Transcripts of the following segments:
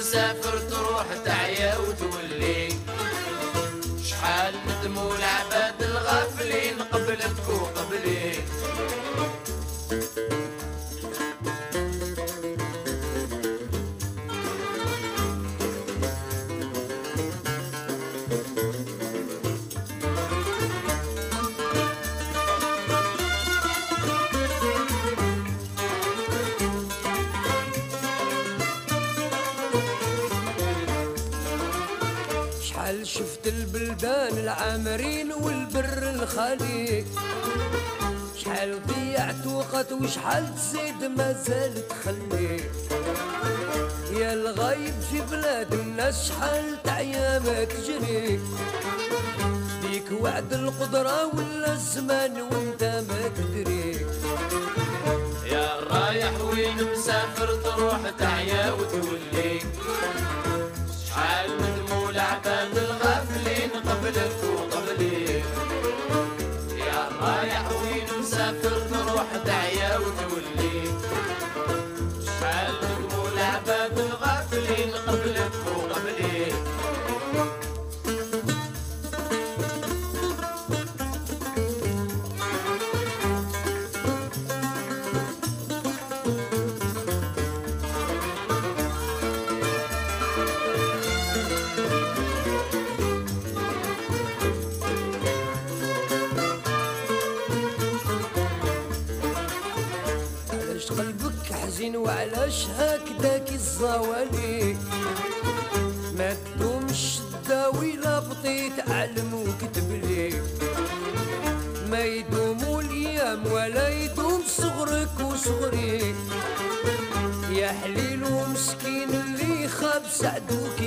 مسافر تروح تعيا وتولي. البلدان العامرين والبر الخالي شحال ضيعت وقت وشحال تزيد ما زال تخلي يا الغايب في بلاد الناس شحال تعيا ما تجري بيك وعد القدرة ولا الزمان وانت ما تدري يا رايح وين مسافر تروح تعيا وتولي شحال الغافلين قبلك وقبلي. يا رايح وين مسافر تروح تعيا وتولي. شحال ندموا العباد الغافلين حزين وعلاش هكداك الزوالي؟ ما تدومش تداوي لا بطيت علم وكتب لي. ما يدوموا الأيام ولا يدوم صغرك وصغري. يا حليل ومسكين اللي خاب سعدوك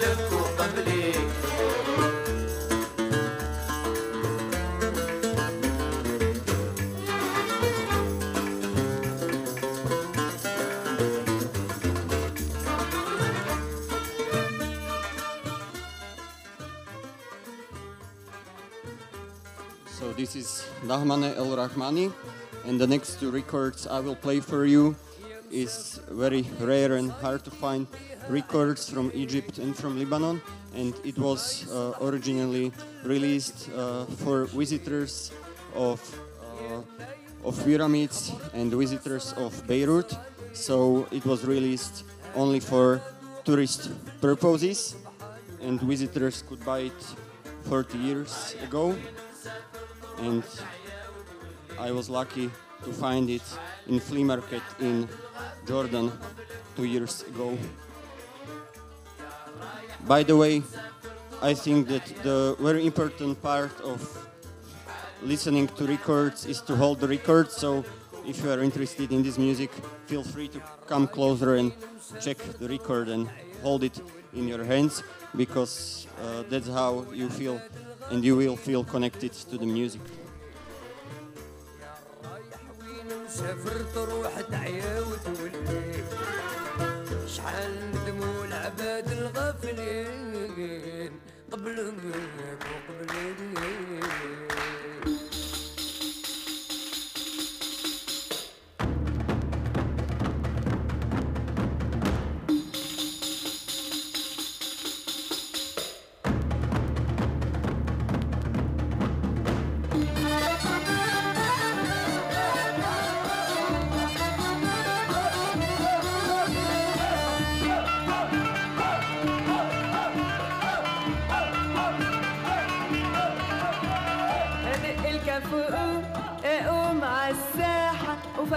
So this is Dahmane El Harrachi and the next two records I will play for you is very rare and hard to find records from Egypt and from Lebanon, and it was uh, originally released uh, for visitors of uh, of pyramids and visitors of Beirut. So it was released only for tourist purposes, and visitors could buy it 40 years ago and I was lucky to find it in flea market in Jordan two years ago. By the way, I think that the very important part of listening to records is to hold the record. So if you are interested in this music, feel free to come closer and check the record and hold it in your hands because uh, that's how you feel and you will feel connected to the music. وين مسافر تروح تعيا وتولي. شحال ندموا العباد الغافلين. قبل منك وقبلي هدق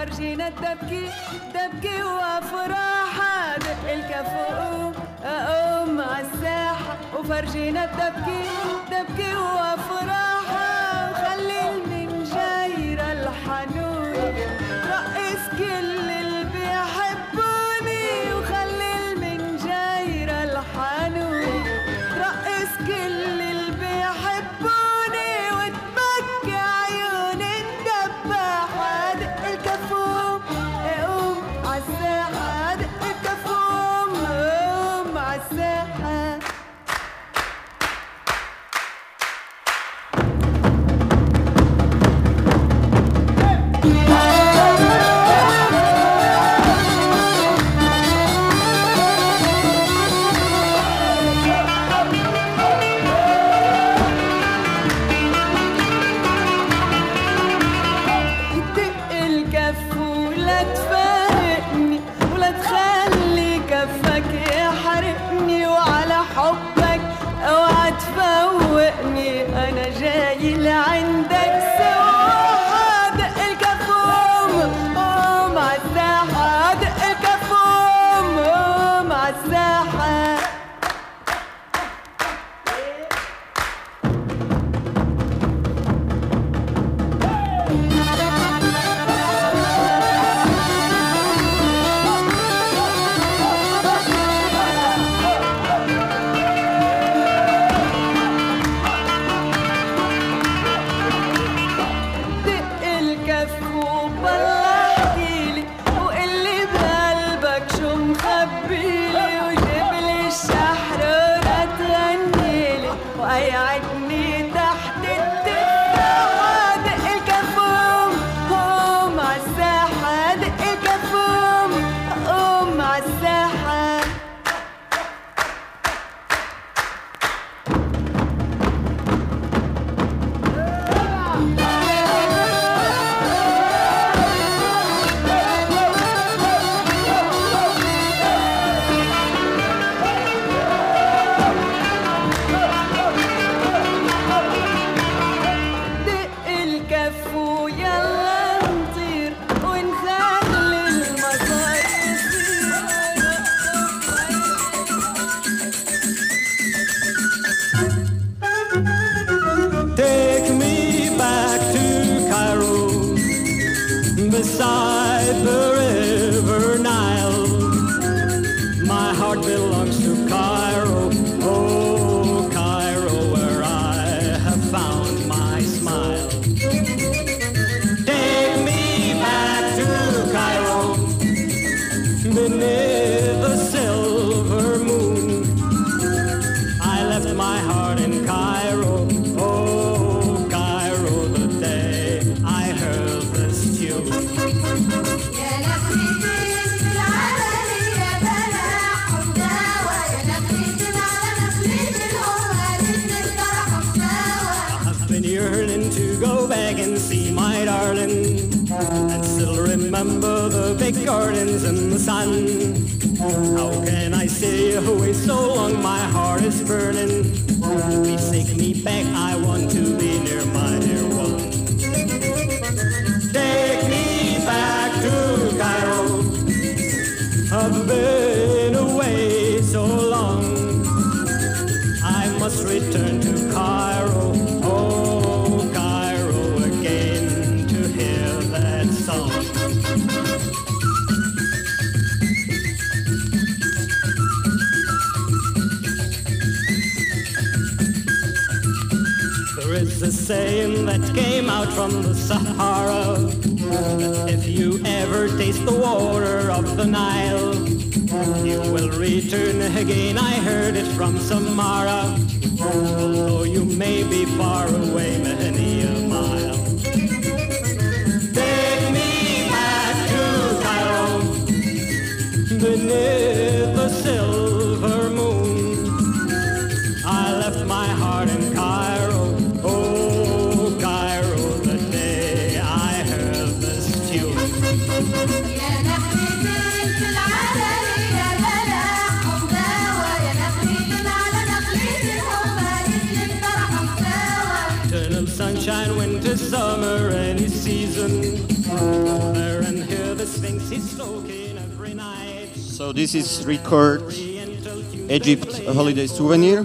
فرجينا الدبكي دبكي وافراحة دق الكف وقوم اقوم على الساحة. وفرجينا الدبكي دبكي وافراحة from the Sahara if you ever taste the water of the Nile, you will return again. I heard it from Samara, although you may be far away many a mile. Take me back to Cairo, the So this is record Egypt holiday souvenir.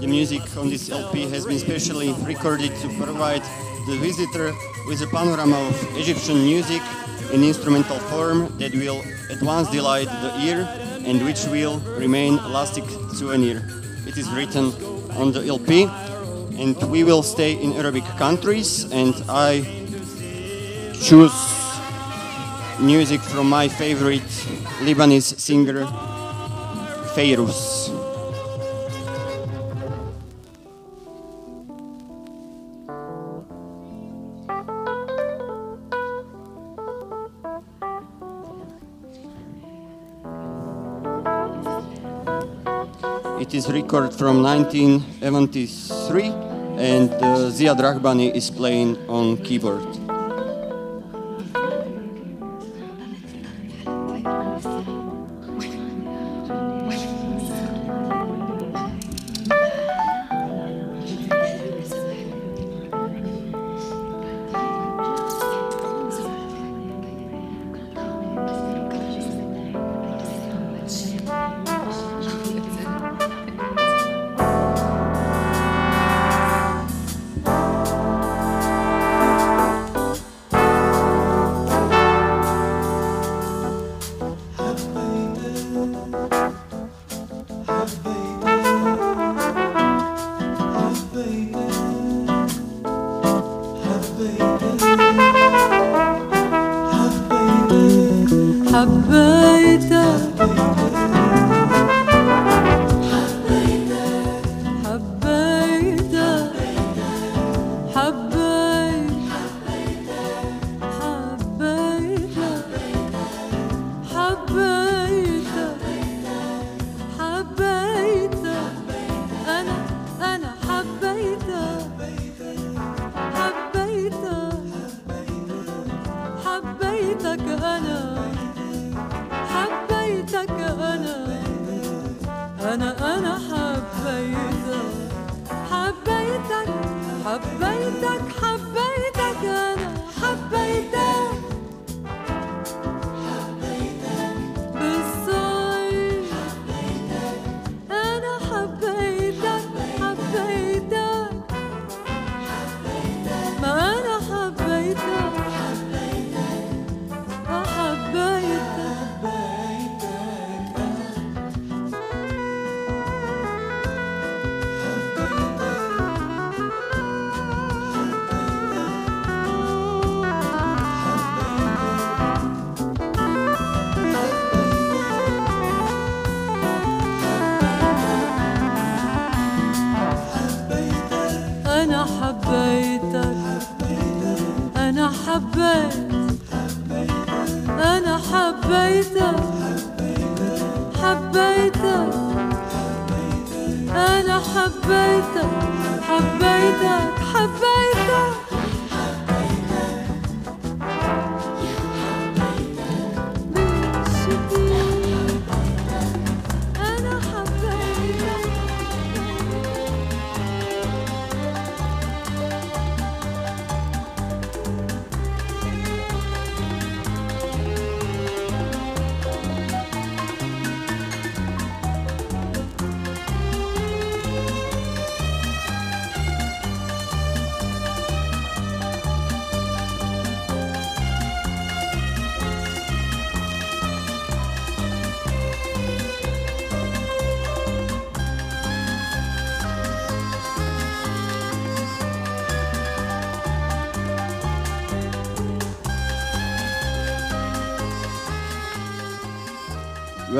The music on this LP has been specially recorded to provide the visitor with a panorama of Egyptian music in instrumental form that will at once delight the ear and which will remain a lasting souvenir. It is written on the LP and we will stay in Arabic countries and I choose music from my favorite Lebanese singer Feyruz. It is record from 1973 and uh, Ziad Rahbani is playing on keyboard.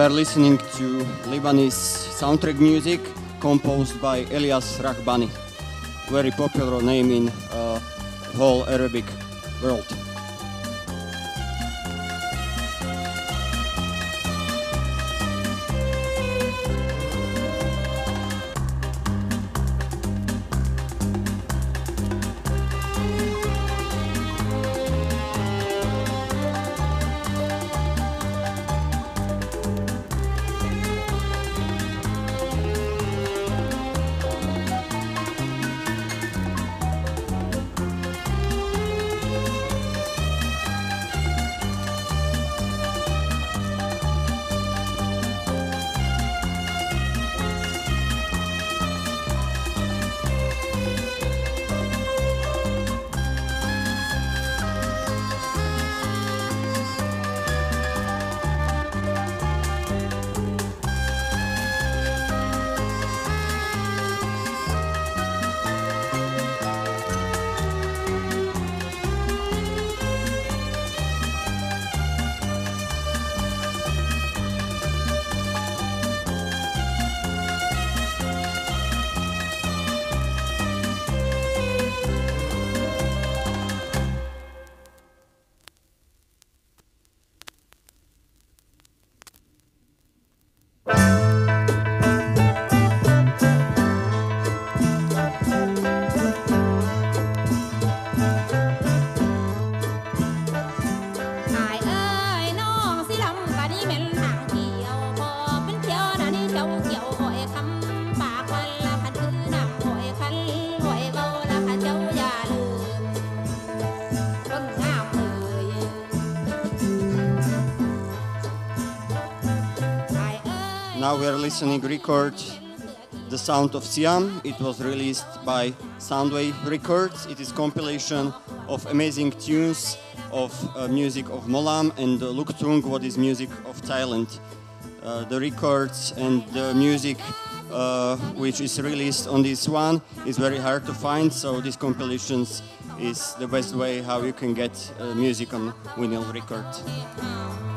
are listening to Lebanese soundtrack music composed by Elias Rahbani, very popular name in uh, whole Arabic world. were listening record The Sound of Siam. It was released by Soundway Records. It is compilation of amazing tunes of uh, music of Molam and uh, Luktung, what is music of Thailand. Uh, the records and the music uh, which is released on this one is very hard to find, so this compilations is the best way how you can get uh, music on vinyl record.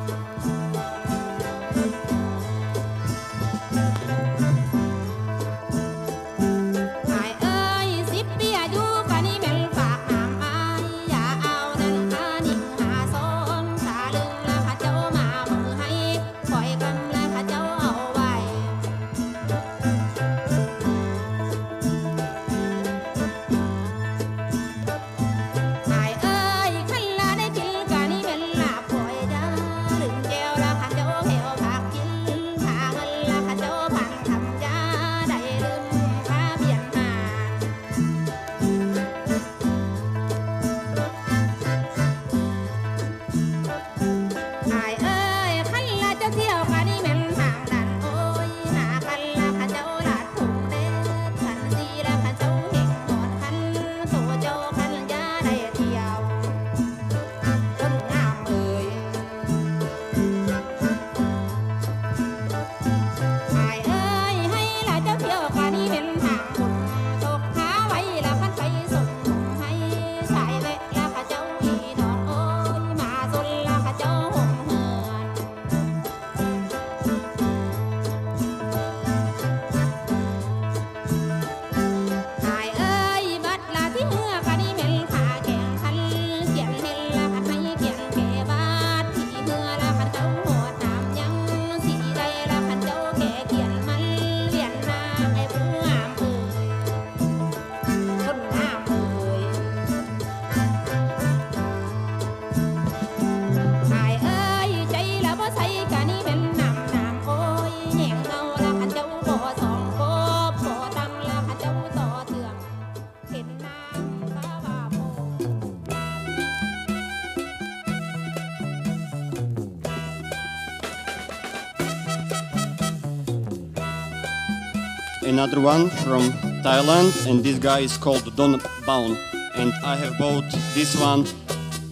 another one from Thailand and this guy is called Don Baun and I have bought this one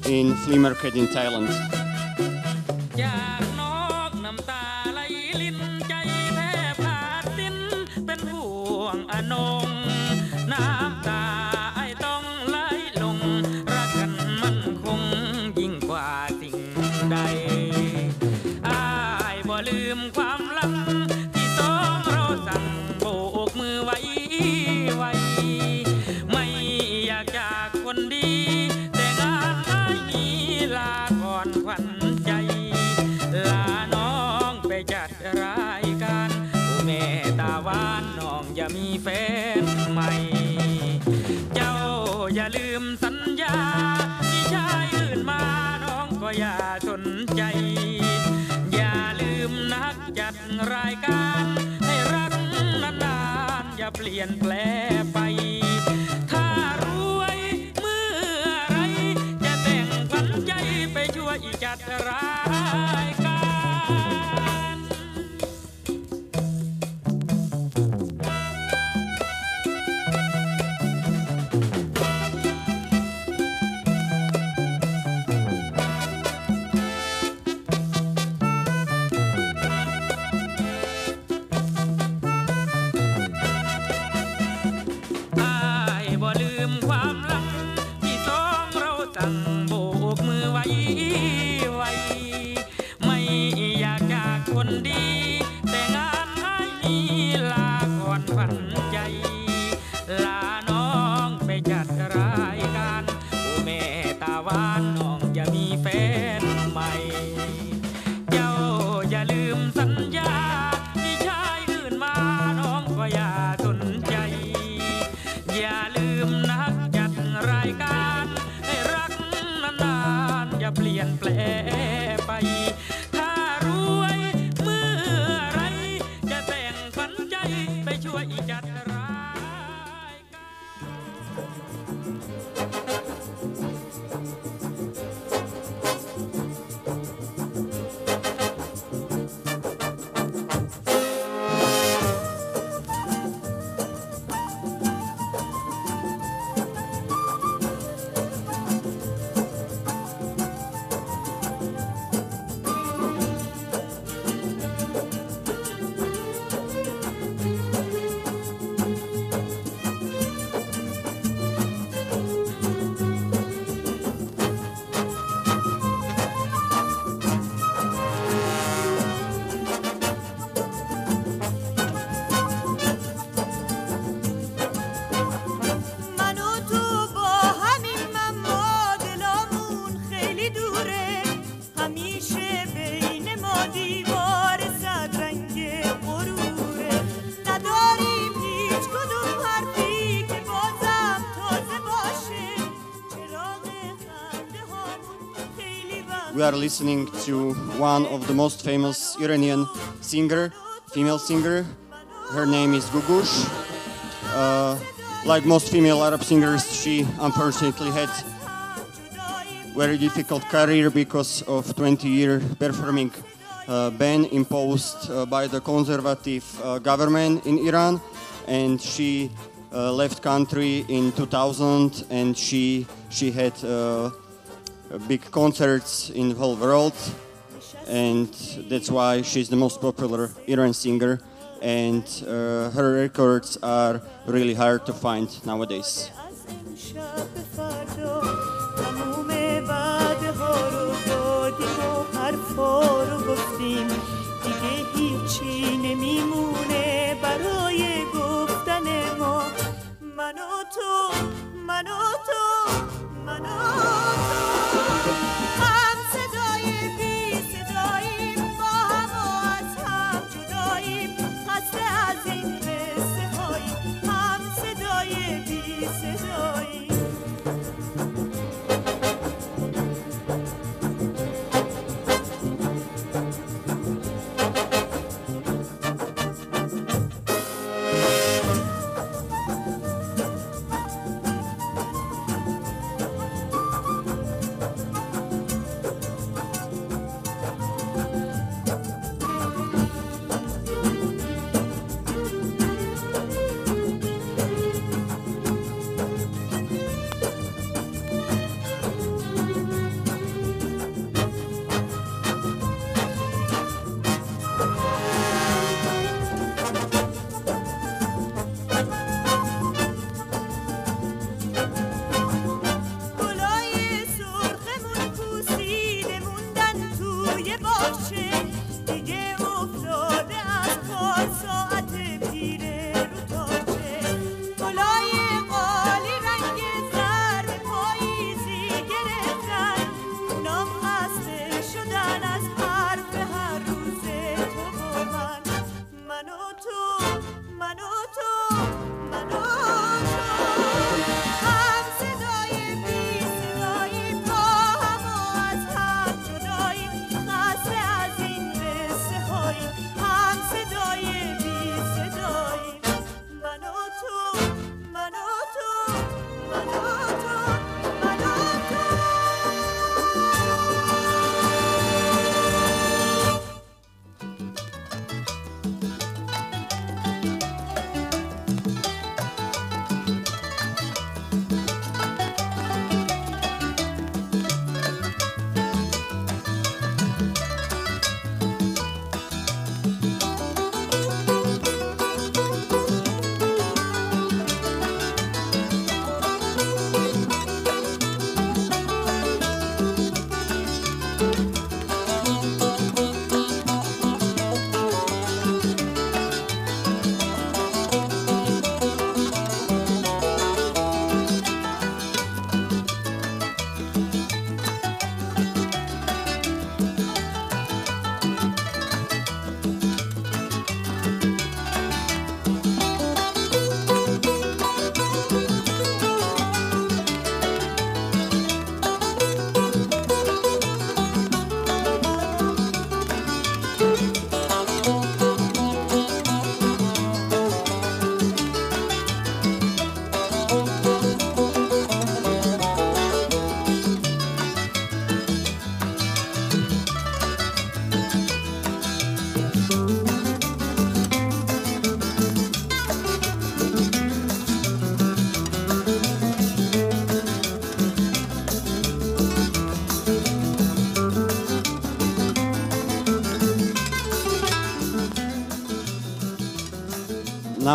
in flea market in Thailand. are listening to one of the most famous Iranian singer, female singer. Her name is Googoosh. Uh, like most female Arab singers, she unfortunately had very difficult career because of 20 year performing uh, ban imposed uh, by the conservative uh, government in Iran and she uh, left country in 2000 and she she had uh, big concerts in the whole world and that's why she's the most popular Iranian singer and uh, her records are really hard to find nowadays. منو تو منو تو منو تو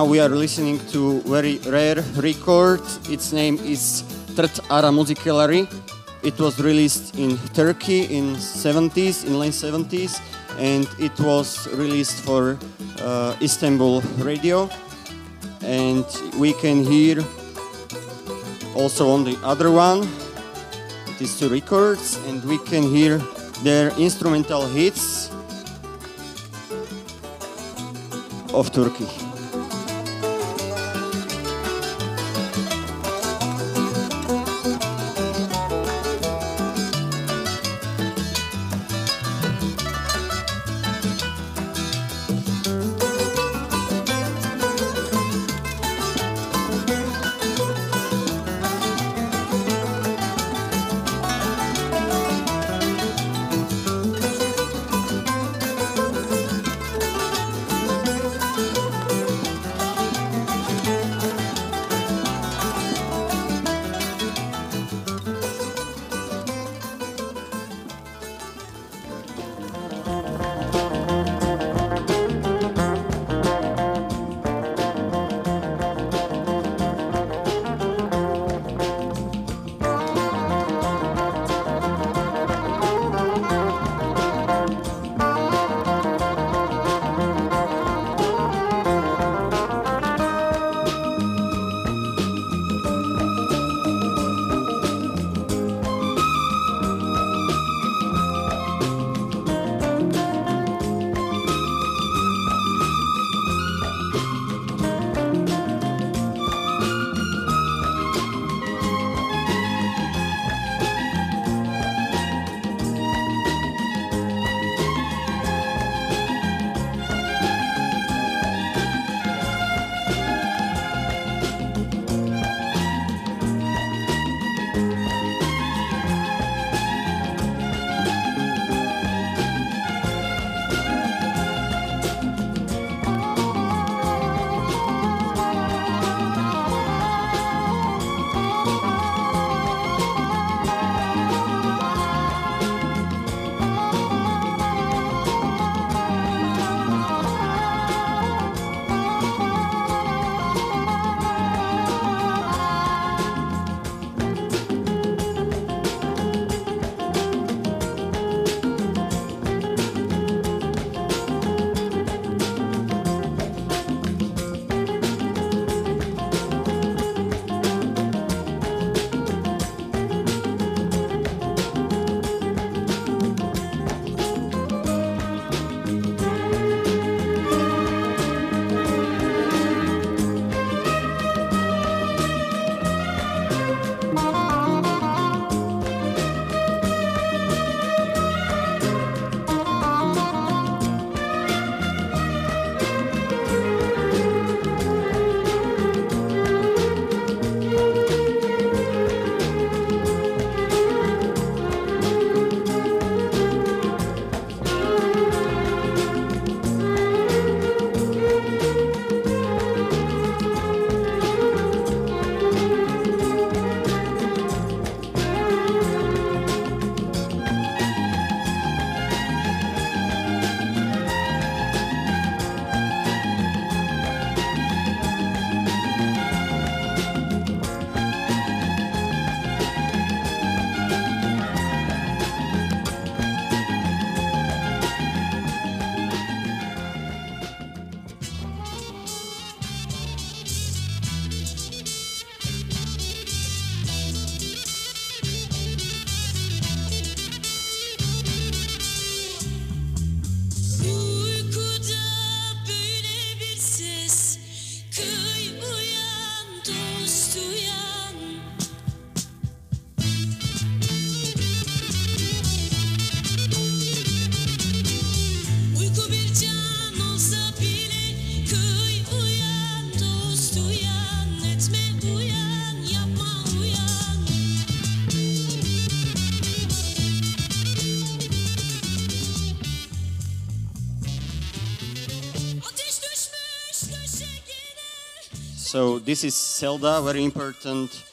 now we are listening to very rare record. Its name is Trt Ara. It was released in Turkey in 70s, in late 70s, and it was released for uh, Istanbul radio. And we can hear also on the other one, it is two records, and we can hear their instrumental hits of Turkey. So this is Selda, very important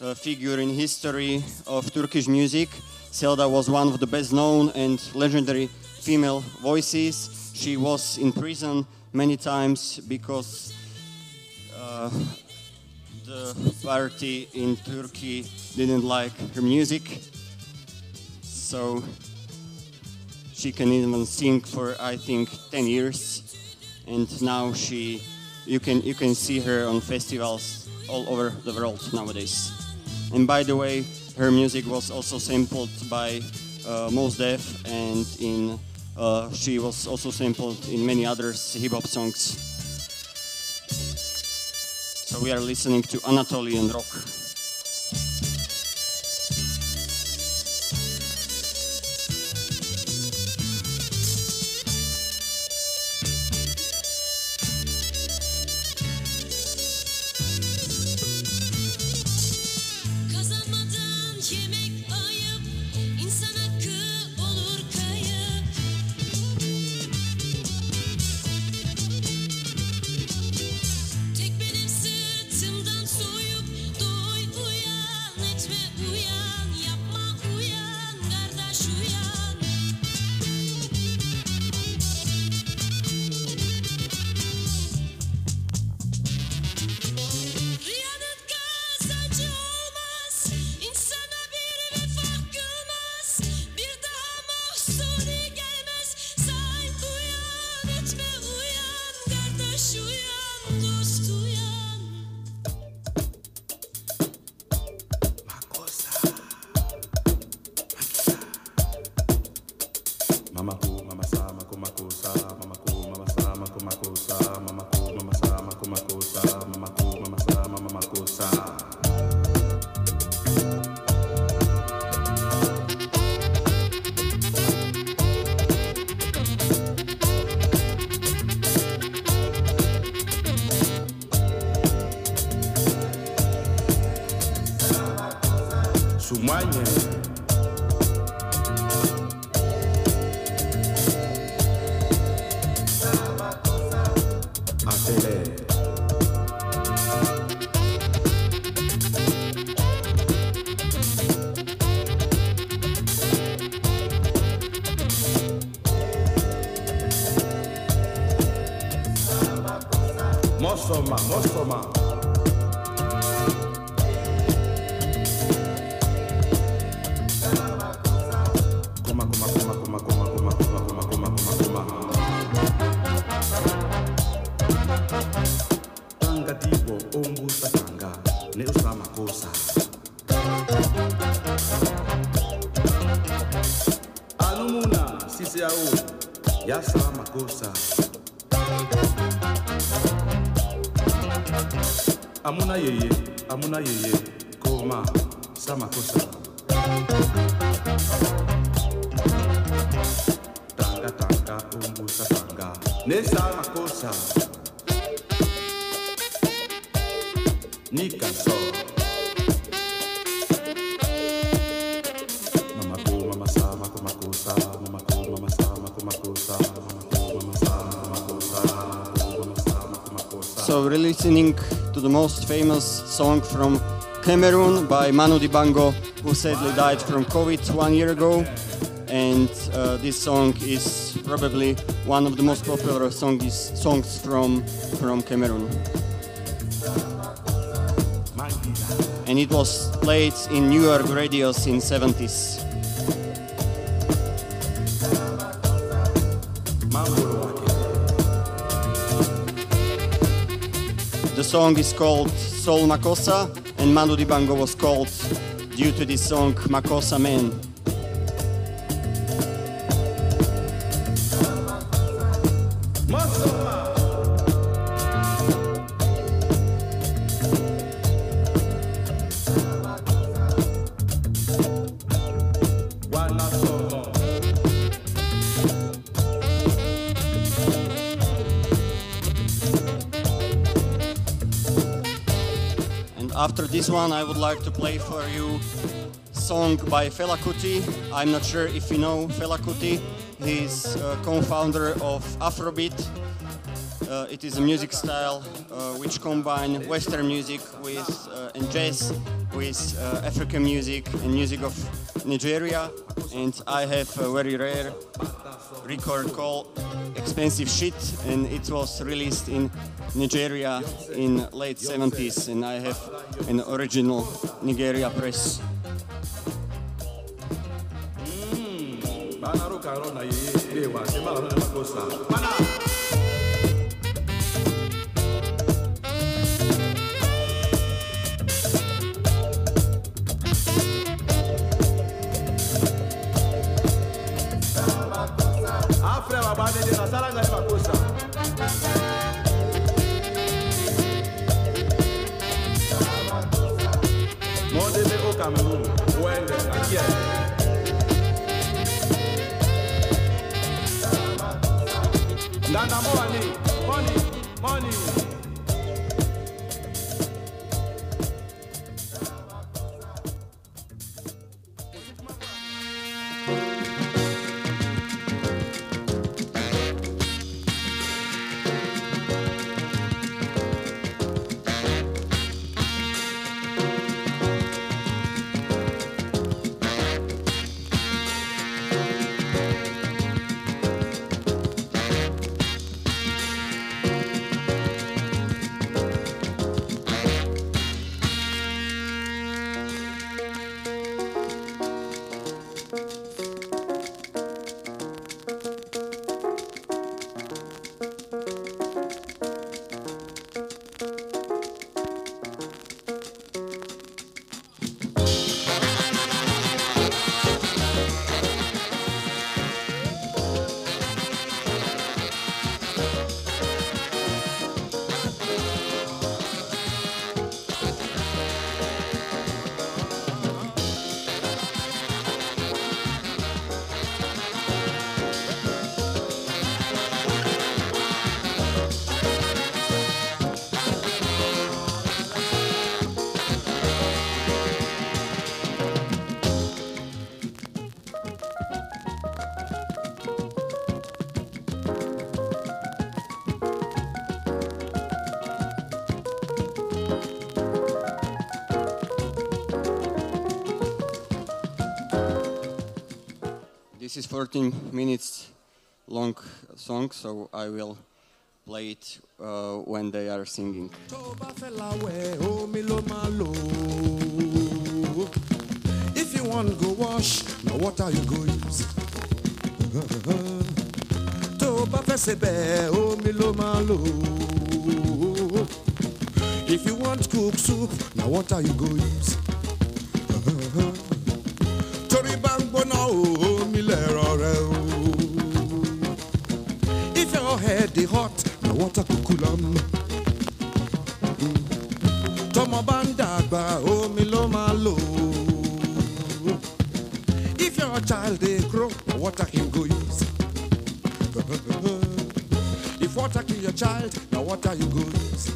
uh, figure in history of Turkish music. Selda was one of the best known and legendary female voices. She was in prison many times because uh, the party in Turkey didn't like her music, so she can even sing for I think 10 years, and now she, you can you can see her on festivals all over the world nowadays. And by the way, her music was also sampled by uh, Mos Def, and in uh, she was also sampled in many other hip hop songs. So we are listening to Anatolian rock. Amuna yeye, amuna yeye, koma sama kosa. Listening to the most famous song from Cameroon by Manu Dibango, who sadly died from COVID one year ago. And uh, this song is probably one of the most popular songs songs from from Cameroon. And it was played in New York radios in 70s. Song is called Soul Makossa, and Manu Dibango was called due to this song Makossa Man. After this one, I would like to play for you song by Fela Kuti. I'm not sure if you know Fela Kuti. He's uh, co-founder of Afrobeat, Uh, it is a music style uh, which combine Western music with uh, and jazz with uh, African music and music of Nigeria. And I have a very rare record called Expensive Shit, and it was released in Nigeria in late 70s. And I have an original Nigeria press. Bana Money, money, money. This is 14 minutes long song, so I will play it uh, when they are singing. if you wan go wash na water you go use. tó bá fẹ́ sebẹ̀ omi ló máa lò if you want cook soup na water you go use. Go cool am. tọmọ bá ń dàgbà omi ló máa lò if your child dey grow water him go use. if water kill your child na water you go use.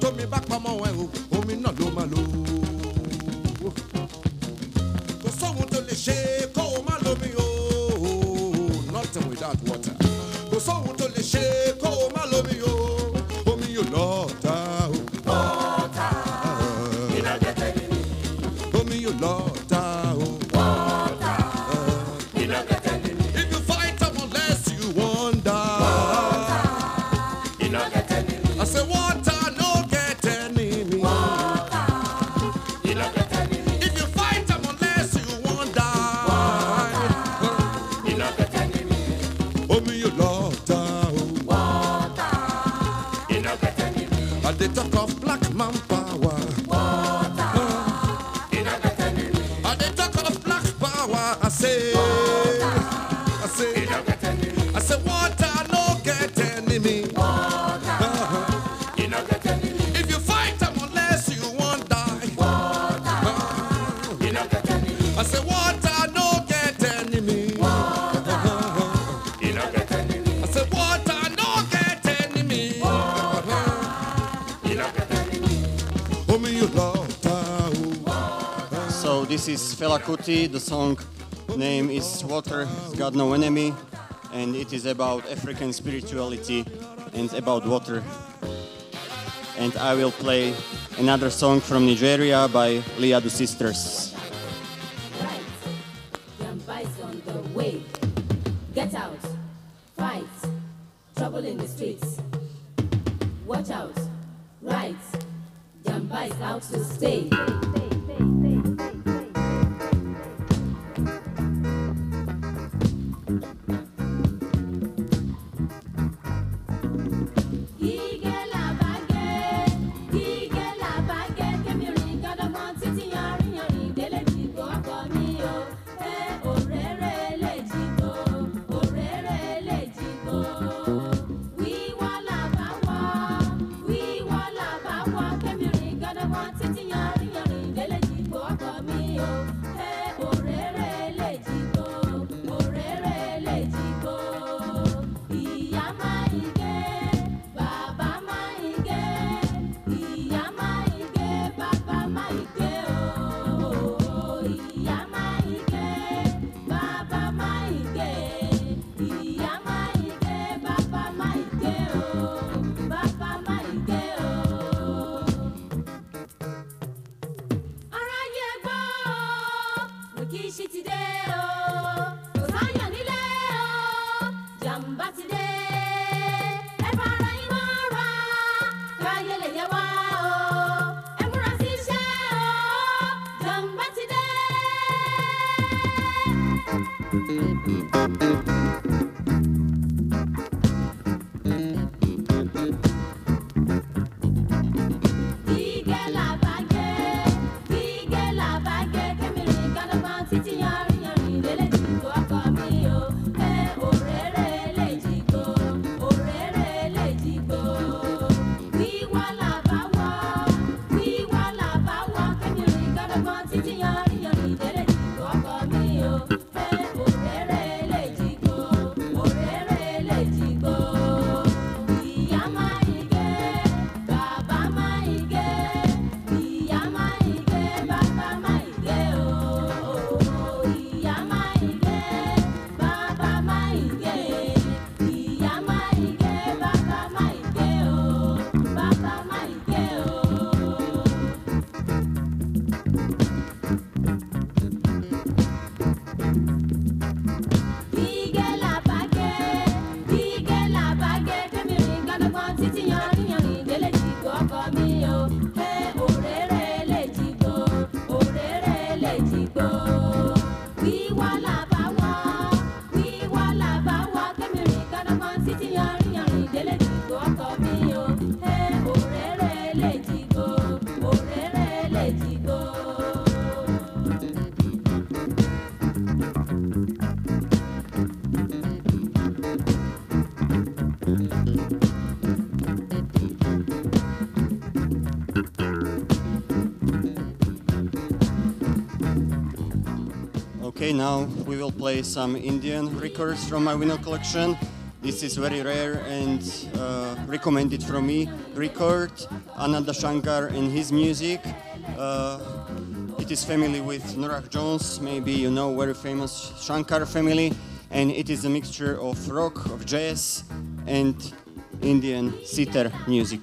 Tómi bá pamọ́ ẹ o omi náà ló máa lò kò sóhun tó lè ṣe kó o má lómi o nothing without water. is Fela Kuti. The song name is Water has Got No Enemy, and it is about African spirituality and about water. And I will play another song from Nigeria by Lijadu Sisters. we will play some Indian records from my vinyl collection. This is very rare and uh, recommended from me. Record Ananda Shankar and his music. Uh, it is family with Norah Jones, maybe you know very famous Shankar family, and it is a mixture of rock, of jazz, and Indian sitar music.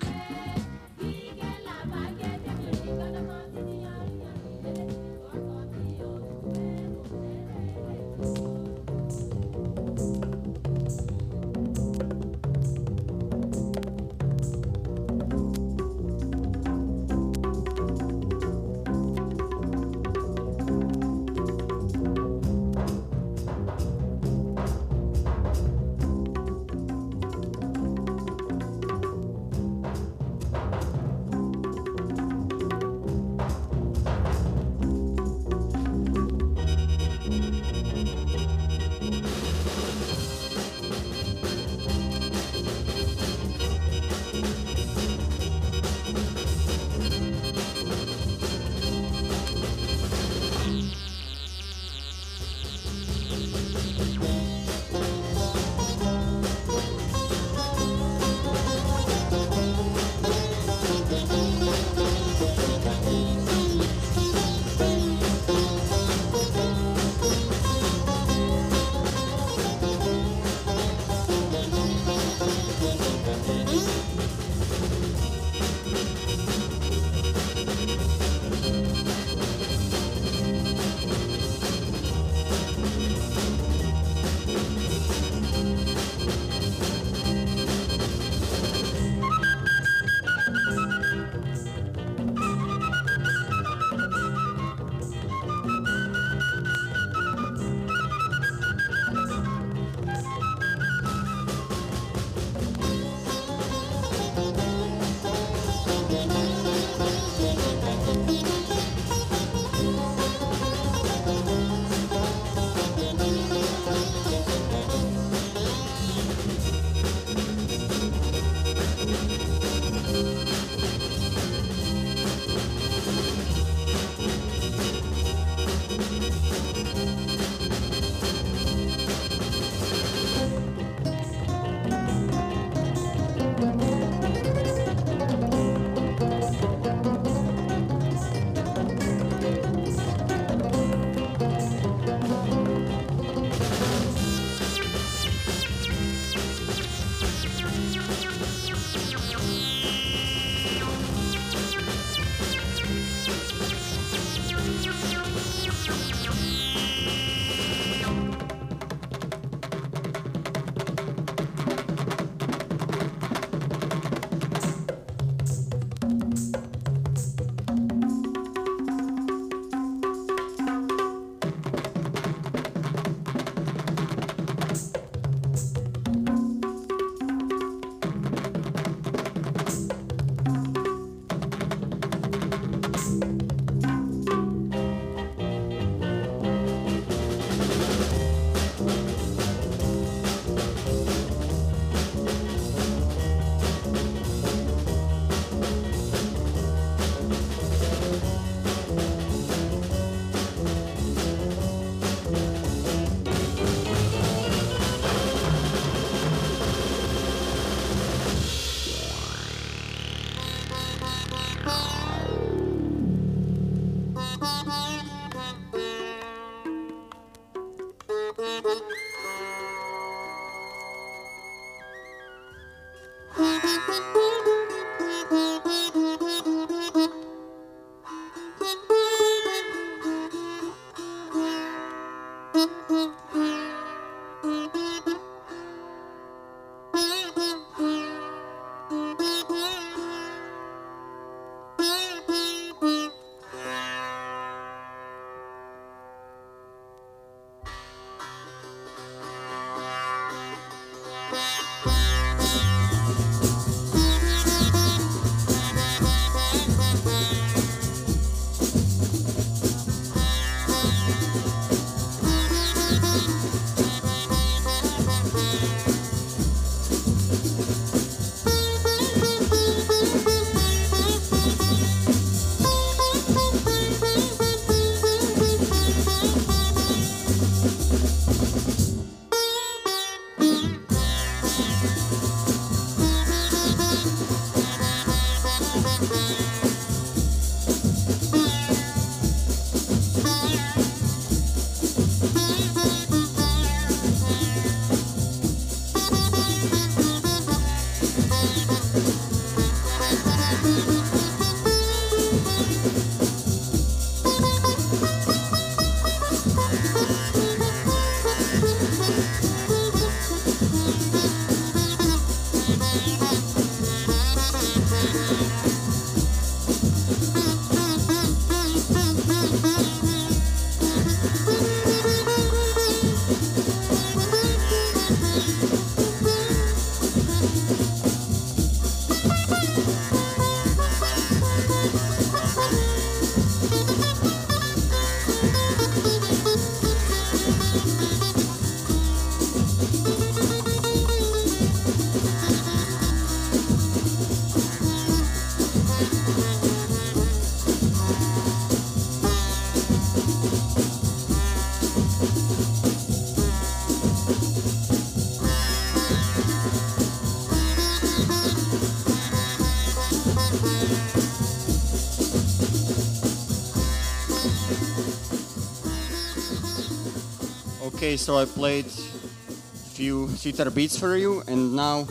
Okay, so I played a few sitar beats for you, and now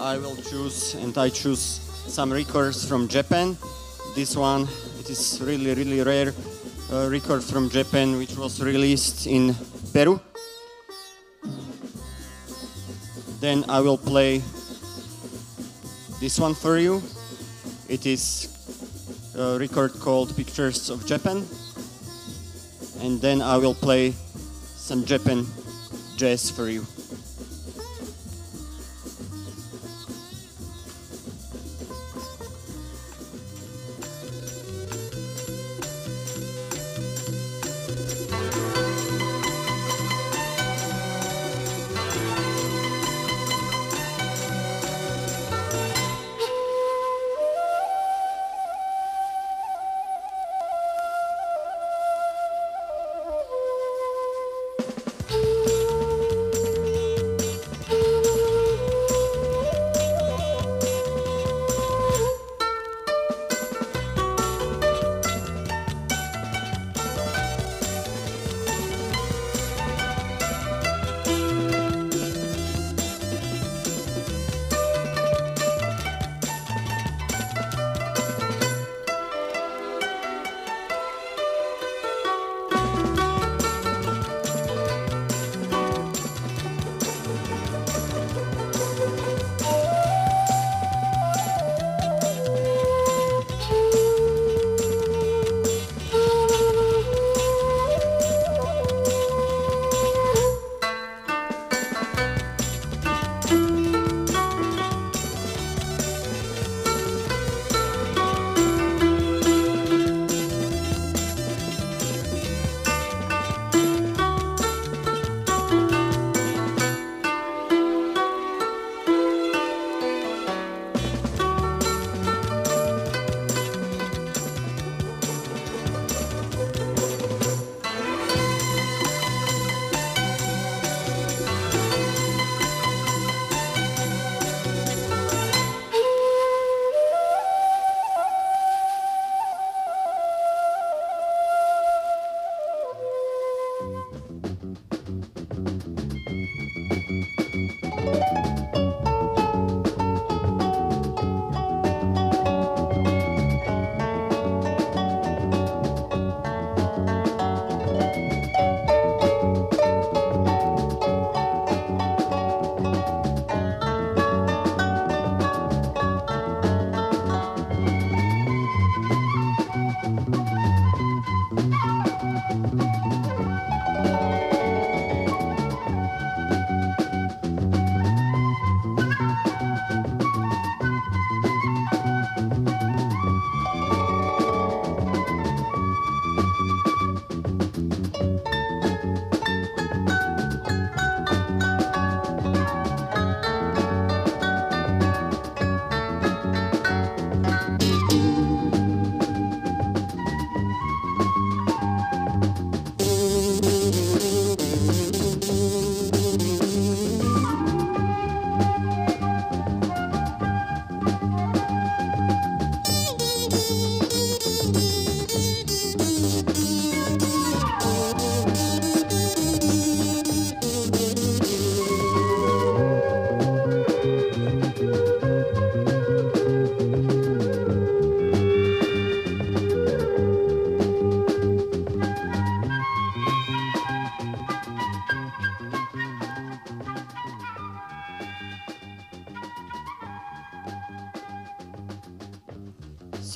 I will choose and I choose some records from Japan. This one, it is really really rare uh, record from Japan, which was released in Peru. Then I will play this one for you. It is a record called Pictures of Japan. And then I will play some dripping jazz for you.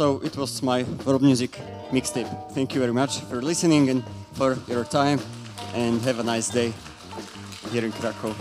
So it was my world music mixtape. Thank you very much for listening and for your time, and have a nice day here in Krakow.